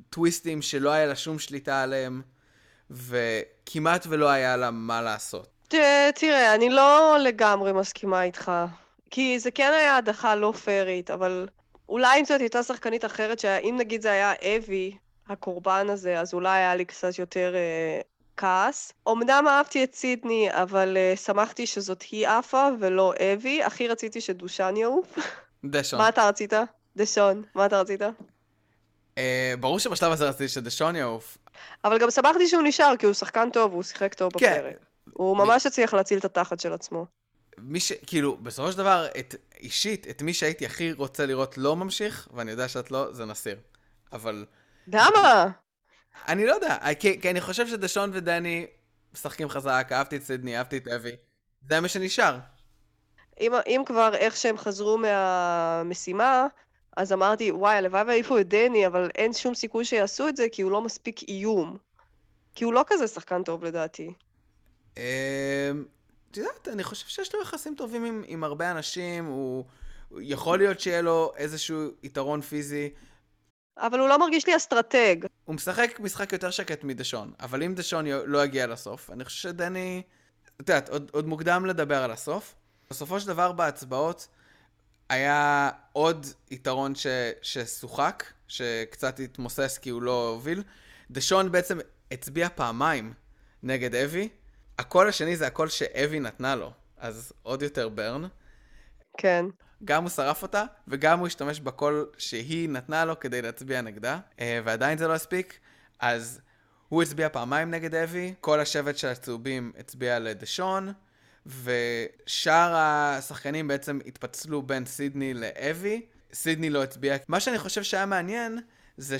טוויסטים שלא היה לה שום שליטה עליהם, וכמעט ולא היה לה מה לעשות. ת, תראה, אני לא לגמרי מסכימה איתך, כי זה כן היה הדחה לא פיירית, אבל אולי אם זאת הייתה שחקנית אחרת, שאם נגיד זה היה אבי, הקורבן הזה, אז אולי היה לי קצת יותר אה, כעס. אמנם אהבתי את סידני, אבל uh, שמחתי שזאת היא עפה ולא אבי. הכי רציתי שדושן יעוף. דשון. מה אתה רצית? דשון, מה אתה רצית? Uh, ברור שבשלב הזה רציתי שדשון יעוף. אבל גם שמחתי שהוא נשאר, כי הוא שחקן טוב, הוא שיחק טוב כן. בפרק. הוא ממש הצליח להציל את התחת של עצמו. מי ש... כאילו, בסופו של דבר, את, אישית, את מי שהייתי הכי רוצה לראות לא ממשיך, ואני יודע שאת לא, זה נסיר. אבל למה? אני לא יודע, כי, כי אני חושב שדשון ודני משחקים חזק, אהבתי את סידני, אהבתי את אבי. זה מה שנשאר. אם, אם כבר איך שהם חזרו מהמשימה, אז אמרתי, וואי, הלוואי והעיפו את דני, אבל אין שום סיכוי שיעשו את זה, כי הוא לא מספיק איום. כי הוא לא כזה שחקן טוב לדעתי. את יודעת, אני חושב שיש לו יחסים טובים עם, עם הרבה אנשים, הוא... הוא- יכול להיות שיהיה לו איזשהו יתרון פיזי. אבל הוא לא מרגיש לי אסטרטג. הוא משחק משחק יותר שקט מדשון, אבל אם דשון לא יגיע לסוף, אני חושב שדני... את יודעת, עוד, עוד מוקדם לדבר על הסוף. בסופו של דבר בהצבעות היה עוד יתרון ש, ששוחק, שקצת התמוסס כי הוא לא הוביל. דשון בעצם הצביע פעמיים נגד אבי. הקול השני זה הקול שאבי נתנה לו, אז עוד יותר ברן. כן. גם הוא שרף אותה, וגם הוא השתמש בקול שהיא נתנה לו כדי להצביע נגדה, אה, ועדיין זה לא הספיק, אז הוא הצביע פעמיים נגד אבי, כל השבט של הצהובים הצביע לדשון, ושאר השחקנים בעצם התפצלו בין סידני לאבי, סידני לא הצביע. מה שאני חושב שהיה מעניין, זה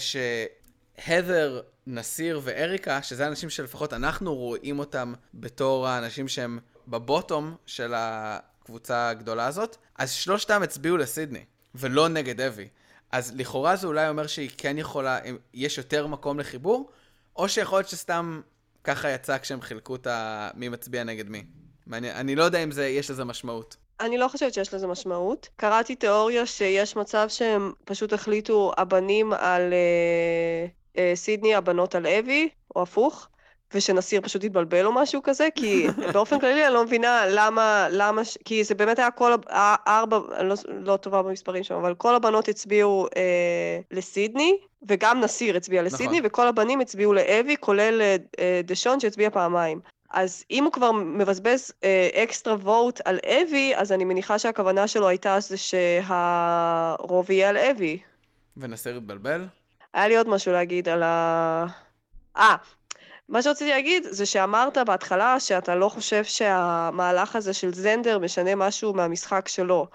שהדר, נסיר ואריקה, שזה אנשים שלפחות אנחנו רואים אותם בתור האנשים שהם בבוטום של הקבוצה הגדולה הזאת, אז שלושתם הצביעו לסידני, ולא נגד אבי. אז לכאורה זה אולי אומר שהיא כן יכולה, יש יותר מקום לחיבור, או שיכול להיות שסתם ככה יצא כשהם חילקו את ה... מי מצביע נגד מי. מעניין, אני לא יודע אם זה, יש לזה משמעות. אני לא חושבת שיש לזה משמעות. קראתי תיאוריה שיש מצב שהם פשוט החליטו הבנים על אה, סידני, הבנות על אבי, או הפוך, ושנסיר פשוט התבלבל או משהו כזה, כי באופן כללי אני לא מבינה למה, למה, ש- כי זה באמת היה כל הב- ה- ארבע, אני לא, לא טובה במספרים שם, אבל כל הבנות הצביעו אה, לסידני, וגם נסיר הצביע לסידני, נכון. וכל הבנים הצביעו לאבי, כולל אה, אה, דשון שהצביע פעמיים. אז אם הוא כבר מבזבז אה, אקסטרה וואט על אבי, אז אני מניחה שהכוונה שלו הייתה זה שהרוב יהיה על אבי. ונסיר התבלבל? היה לי עוד משהו להגיד על ה... אה, מה שרציתי להגיד זה שאמרת בהתחלה שאתה לא חושב שהמהלך הזה של זנדר משנה משהו מהמשחק שלו.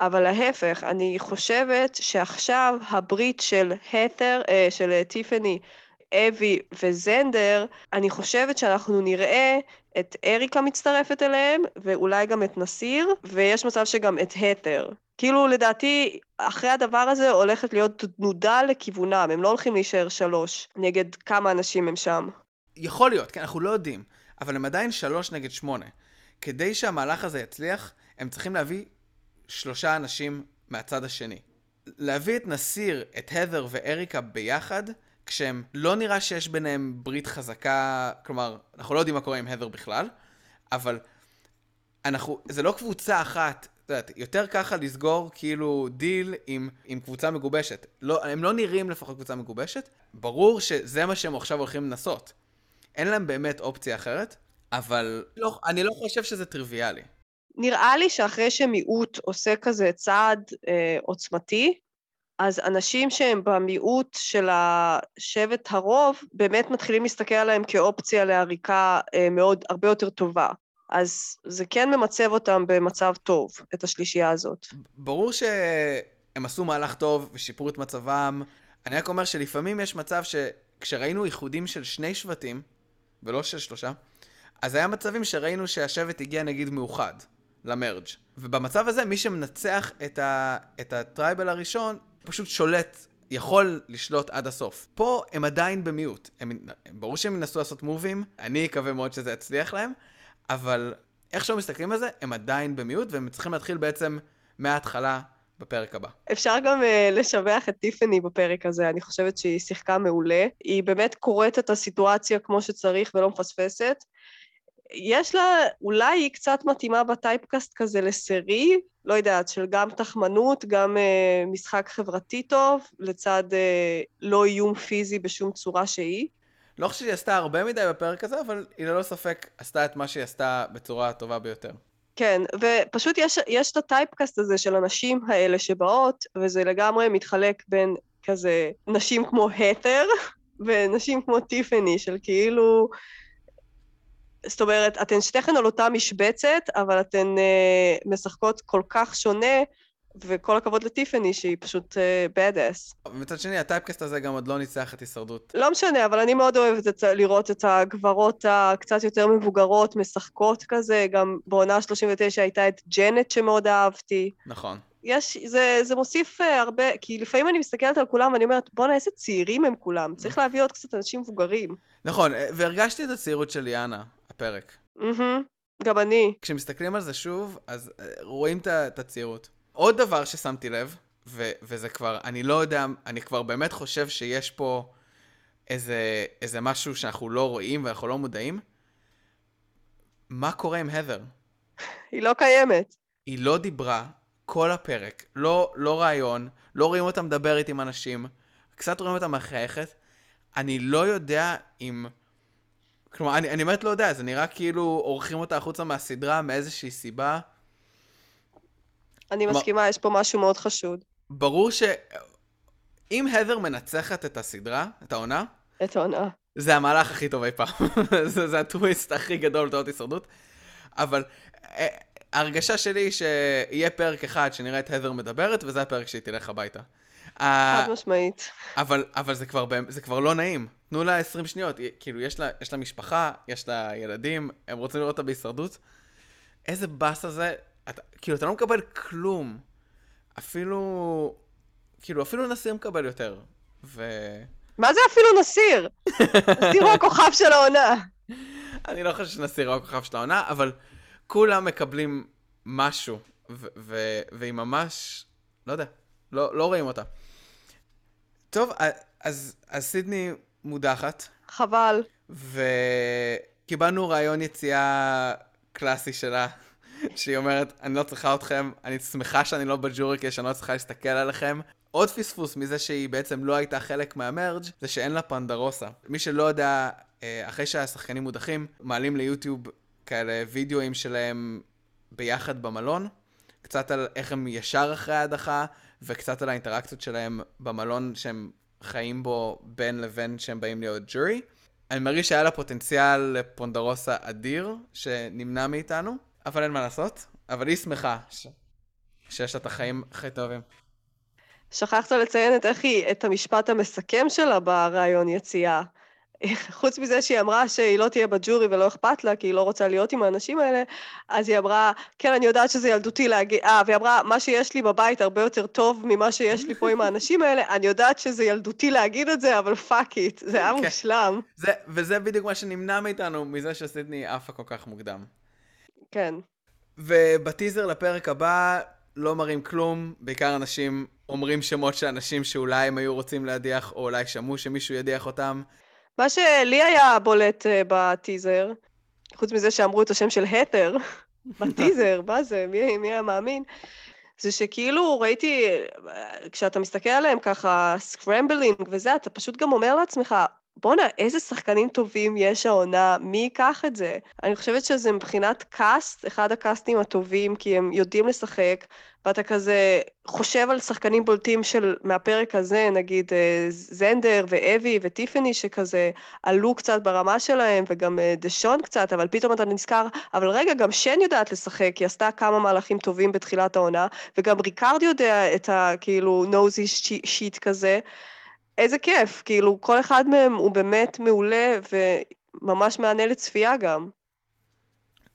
אבל להפך, אני חושבת שעכשיו הברית של הת'ר, אה, של טיפני, אבי וזנדר, אני חושבת שאנחנו נראה את אריקה מצטרפת אליהם, ואולי גם את נסיר, ויש מצב שגם את הת'ר. כאילו, לדעתי, אחרי הדבר הזה הולכת להיות תנודה לכיוונם, הם לא הולכים להישאר שלוש נגד כמה אנשים הם שם. יכול להיות, כן, אנחנו לא יודעים, אבל הם עדיין שלוש נגד שמונה. כדי שהמהלך הזה יצליח, הם צריכים להביא שלושה אנשים מהצד השני. להביא את נסיר, את הדר ואריקה ביחד, כשהם לא נראה שיש ביניהם ברית חזקה, כלומר, אנחנו לא יודעים מה קורה עם הדר בכלל, אבל אנחנו, זה לא קבוצה אחת, את יודעת, יותר ככה לסגור כאילו דיל עם, עם קבוצה מגובשת. לא, הם לא נראים לפחות קבוצה מגובשת, ברור שזה מה שהם עכשיו הולכים לנסות. אין להם באמת אופציה אחרת, אבל לא, אני לא חושב שזה טריוויאלי. נראה לי שאחרי שמיעוט עושה כזה צעד אה, עוצמתי, אז אנשים שהם במיעוט של השבט הרוב, באמת מתחילים להסתכל עליהם כאופציה לעריקה אה, מאוד, הרבה יותר טובה. אז זה כן ממצב אותם במצב טוב, את השלישייה הזאת. ברור שהם עשו מהלך טוב ושיפרו את מצבם. אני רק אומר שלפעמים יש מצב שכשראינו איחודים של שני שבטים, ולא של שלושה, אז היה מצבים שראינו שהשבט הגיע נגיד מאוחד למרג'. ובמצב הזה מי שמנצח את, ה... את הטרייבל הראשון פשוט שולט, יכול לשלוט עד הסוף. פה הם עדיין במיעוט. הם... ברור שהם ינסו לעשות מובים, אני אקווה מאוד שזה יצליח להם, אבל איך שלא מסתכלים על זה, הם עדיין במיעוט והם צריכים להתחיל בעצם מההתחלה בפרק הבא. אפשר גם uh, לשבח את טיפני בפרק הזה, אני חושבת שהיא שיחקה מעולה. היא באמת קוראת את הסיטואציה כמו שצריך ולא מפספסת. יש לה, אולי היא קצת מתאימה בטייפקאסט כזה לסרי, לא יודעת, של גם תחמנות, גם uh, משחק חברתי טוב, לצד uh, לא איום פיזי בשום צורה שהיא. לא חושב שהיא עשתה הרבה מדי בפרק הזה, אבל היא ללא ספק עשתה את מה שהיא עשתה בצורה הטובה ביותר. כן, ופשוט יש, יש את הטייפקאסט הזה של הנשים האלה שבאות, וזה לגמרי מתחלק בין כזה נשים כמו התר ונשים כמו טיפני, של כאילו... זאת אומרת, אתן שתיכן על אותה משבצת, אבל אתן אה, משחקות כל כך שונה, וכל הכבוד לטיפני שהיא פשוט בד uh, אס. מצד שני, הטייפקאסט הזה גם עוד לא ניצח את הישרדות. לא משנה, אבל אני מאוד אוהבת את, לראות את הגברות הקצת יותר מבוגרות, משחקות כזה, גם בעונה 39 הייתה את ג'נט שמאוד אהבתי. נכון. יש, זה, זה מוסיף uh, הרבה, כי לפעמים אני מסתכלת על כולם ואני אומרת, בואנה, איזה צעירים הם כולם, צריך להביא עוד קצת אנשים מבוגרים. נכון, והרגשתי את הצעירות של ליאנה, הפרק. גם אני. כשמסתכלים על זה שוב, אז אה, רואים את הצעירות. עוד דבר ששמתי לב, ו- וזה כבר, אני לא יודע, אני כבר באמת חושב שיש פה איזה, איזה משהו שאנחנו לא רואים ואנחנו לא מודעים. מה קורה עם הדר? היא לא קיימת. היא לא דיברה כל הפרק, לא, לא רעיון, לא רואים אותה מדברת עם אנשים, קצת רואים אותה מחייכת. אני לא יודע אם... כלומר, אני, אני באמת לא יודע, זה נראה כאילו עורכים אותה החוצה מהסדרה מאיזושהי סיבה. אני מסכימה, יש פה משהו מאוד חשוד. ברור ש... אם הדר מנצחת את הסדרה, את העונה, את העונה. זה המהלך הכי טוב אי פעם. זה, זה הטוויסט הכי גדול בתורת הישרדות. אבל אה, ההרגשה שלי היא שיהיה פרק אחד שנראה את הדר מדברת, וזה הפרק שהיא תלך הביתה. חד משמעית. אבל, אבל זה, כבר, זה כבר לא נעים. תנו לה 20 שניות. כאילו, יש לה, יש לה משפחה, יש לה ילדים, הם רוצים לראות אותה בהישרדות. איזה באסה זה אתה, כאילו, אתה לא מקבל כלום. אפילו, כאילו, אפילו נסיר מקבל יותר. ו... מה זה אפילו נסיר? נסיר הוא הכוכב של העונה. אני לא חושב שנסיר הוא הכוכב של העונה, אבל כולם מקבלים משהו, והיא ממש, לא יודע, לא, לא רואים אותה. טוב, אז, אז סידני מודחת. חבל. וקיבלנו רעיון יציאה קלאסי שלה, שהיא אומרת, אני לא צריכה אתכם, אני שמחה שאני לא בג'ורי כי שאני לא צריכה להסתכל עליכם. עוד פספוס מזה שהיא בעצם לא הייתה חלק מהמרג' זה שאין לה פנדרוסה. מי שלא יודע, אה, אחרי שהשחקנים מודחים, מעלים ליוטיוב כאלה וידאוים שלהם ביחד במלון, קצת על איך הם ישר אחרי ההדחה, וקצת על האינטראקציות שלהם במלון שהם חיים בו בין לבין שהם באים להיות ג'ורי. אני מרגיש שהיה לה פוטנציאל לפונדרוסה אדיר, שנמנע מאיתנו. אבל אין מה לעשות, אבל היא שמחה ש... שיש לה את החיים הכי טובים. שכחת לציין את איך היא, את המשפט המסכם שלה בריאיון יציאה. חוץ מזה שהיא אמרה שהיא לא תהיה בג'ורי ולא אכפת לה, כי היא לא רוצה להיות עם האנשים האלה, אז היא אמרה, כן, אני יודעת שזה ילדותי להגיד, אה, והיא אמרה, מה שיש לי בבית הרבה יותר טוב ממה שיש לי פה עם האנשים האלה, אני יודעת שזה ילדותי להגיד את זה, אבל fuck it, זה היה כן. מושלם. זה, וזה בדיוק מה שנמנע מאיתנו, מזה שסידני עפה כל כך מוקדם. כן. ובטיזר לפרק הבא לא מראים כלום, בעיקר אנשים אומרים שמות של אנשים שאולי הם היו רוצים להדיח, או אולי שמעו שמישהו ידיח אותם. מה שלי היה בולט uh, בטיזר, חוץ מזה שאמרו את השם של התר, בטיזר, מה זה, מי, מי היה מאמין? זה שכאילו ראיתי, כשאתה מסתכל עליהם ככה, scrambling וזה, אתה פשוט גם אומר לעצמך, בואנה, איזה שחקנים טובים יש העונה, מי ייקח את זה? אני חושבת שזה מבחינת cast, אחד הקאסטים הטובים, כי הם יודעים לשחק, ואתה כזה חושב על שחקנים בולטים של, מהפרק הזה, נגיד אה, זנדר ואבי וטיפני, שכזה עלו קצת ברמה שלהם, וגם אה, דשון קצת, אבל פתאום אתה נזכר, אבל רגע, גם שן יודעת לשחק, היא עשתה כמה מהלכים טובים בתחילת העונה, וגם ריקארד יודע את ה, כאילו, knows his shit כזה. איזה כיף, כאילו, כל אחד מהם הוא באמת מעולה וממש מהנה לצפייה גם.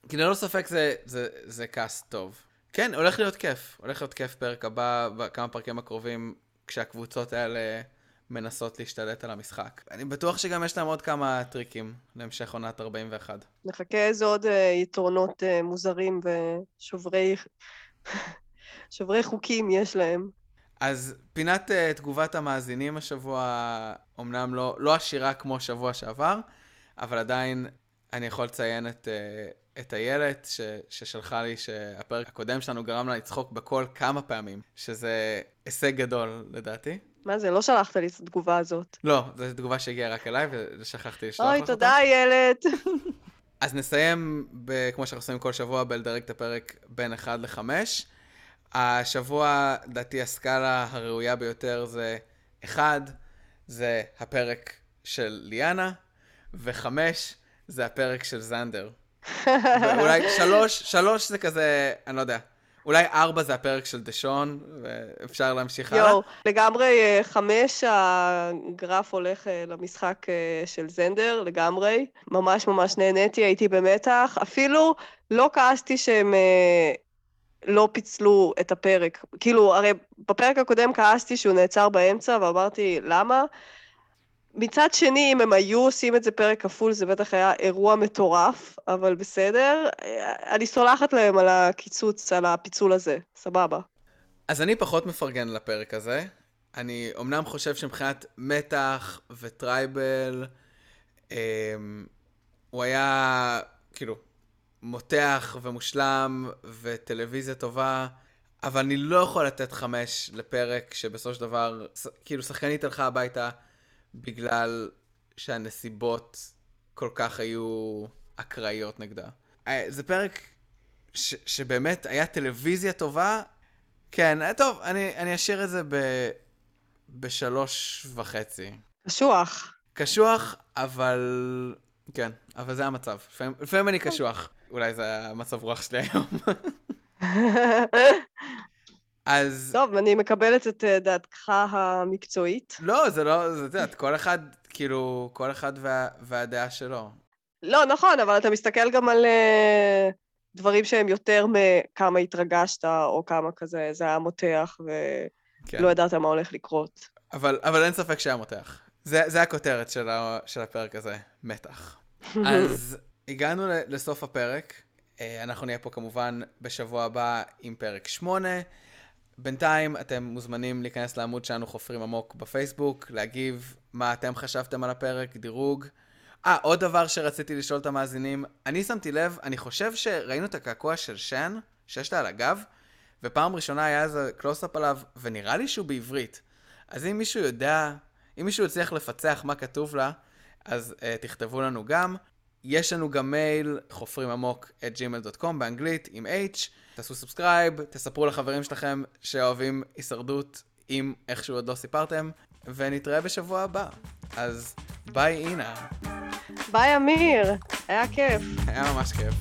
כי ללא ספק זה, זה, זה cast טוב. כן, הולך להיות כיף. הולך להיות כיף פרק הבא, בכמה פרקים הקרובים, כשהקבוצות האלה מנסות להשתלט על המשחק. אני בטוח שגם יש להם עוד כמה טריקים להמשך עונת 41. נחכה איזה עוד uh, יתרונות uh, מוזרים ושוברי שוברי חוקים יש להם. אז פינת uh, תגובת המאזינים השבוע, אמנם לא, לא עשירה כמו שבוע שעבר, אבל עדיין אני יכול לציין את, uh, את איילת ש, ששלחה לי שהפרק הקודם שלנו גרם לה לצחוק בקול כמה פעמים, שזה הישג גדול לדעתי. מה זה, לא שלחת לי את התגובה הזאת. לא, זו תגובה שהגיעה רק אליי ושכחתי לשלוח לך אוי, אותה. תודה, איילת. אז נסיים, ב, כמו שאנחנו עושים כל שבוע, בלדרג את הפרק בין 1 ל-5. השבוע, לדעתי, הסקאלה הראויה ביותר זה 1, זה הפרק של ליאנה, ו-5 זה הפרק של זנדר. ואולי 3, 3 זה כזה, אני לא יודע. אולי 4 זה הפרק של דשון, ואפשר להמשיך הלאה. יואו, לגמרי אה, חמש, הגרף הולך אה, למשחק אה, של זנדר, לגמרי. ממש ממש נהניתי, הייתי במתח. אפילו לא כעסתי שהם לא פיצלו את הפרק. כאילו, הרי בפרק הקודם כעסתי שהוא נעצר באמצע, ואמרתי, למה? מצד שני, אם הם היו עושים את זה פרק כפול, זה בטח היה אירוע מטורף, אבל בסדר. אני סולחת להם על הקיצוץ, על הפיצול הזה, סבבה. אז אני פחות מפרגן לפרק הזה. אני אמנם חושב שמבחינת מתח וטרייבל, אמ, הוא היה כאילו מותח ומושלם וטלוויזיה טובה, אבל אני לא יכול לתת חמש לפרק שבסופו של דבר, כאילו שחקנית הלכה הביתה בגלל שהנסיבות כל כך היו אקראיות נגדה. אה, זה פרק ש- שבאמת היה טלוויזיה טובה, כן, אה, טוב, אני, אני אשאיר את זה ב... בשלוש וחצי. קשוח. קשוח, אבל... כן, אבל זה המצב. לפעמים, לפעמים אני קשוח. אולי זה המצב רוח שלי היום. אז... טוב, אני מקבלת את אה, דעתך המקצועית. לא, זה לא, זה, את יודעת, כל אחד, כאילו, כל אחד וה, והדעה שלו. לא, נכון, אבל אתה מסתכל גם על אה, דברים שהם יותר מכמה התרגשת, או כמה כזה, זה היה מותח, כן. ולא ידעת מה הולך לקרות. אבל, אבל אין ספק שהיה מותח. זה, זה הכותרת של, ה, של הפרק הזה, מתח. אז הגענו לסוף הפרק. אה, אנחנו נהיה פה כמובן בשבוע הבא עם פרק 8. בינתיים אתם מוזמנים להיכנס לעמוד שלנו חופרים עמוק בפייסבוק, להגיב מה אתם חשבתם על הפרק, דירוג. אה, עוד דבר שרציתי לשאול את המאזינים, אני שמתי לב, אני חושב שראינו את הקעקוע של שן, שיש לה על הגב, ופעם ראשונה היה איזה קלוסאפ עליו, ונראה לי שהוא בעברית. אז אם מישהו יודע, אם מישהו הצליח לפצח מה כתוב לה, אז uh, תכתבו לנו גם. יש לנו גם מייל, חופרים עמוק את gmail.com באנגלית עם H. תעשו subscribe, תספרו לחברים שלכם שאוהבים הישרדות, אם איכשהו עוד לא סיפרתם, ונתראה בשבוע הבא. אז ביי אינה, ביי, אמיר, היה כיף. היה ממש כיף.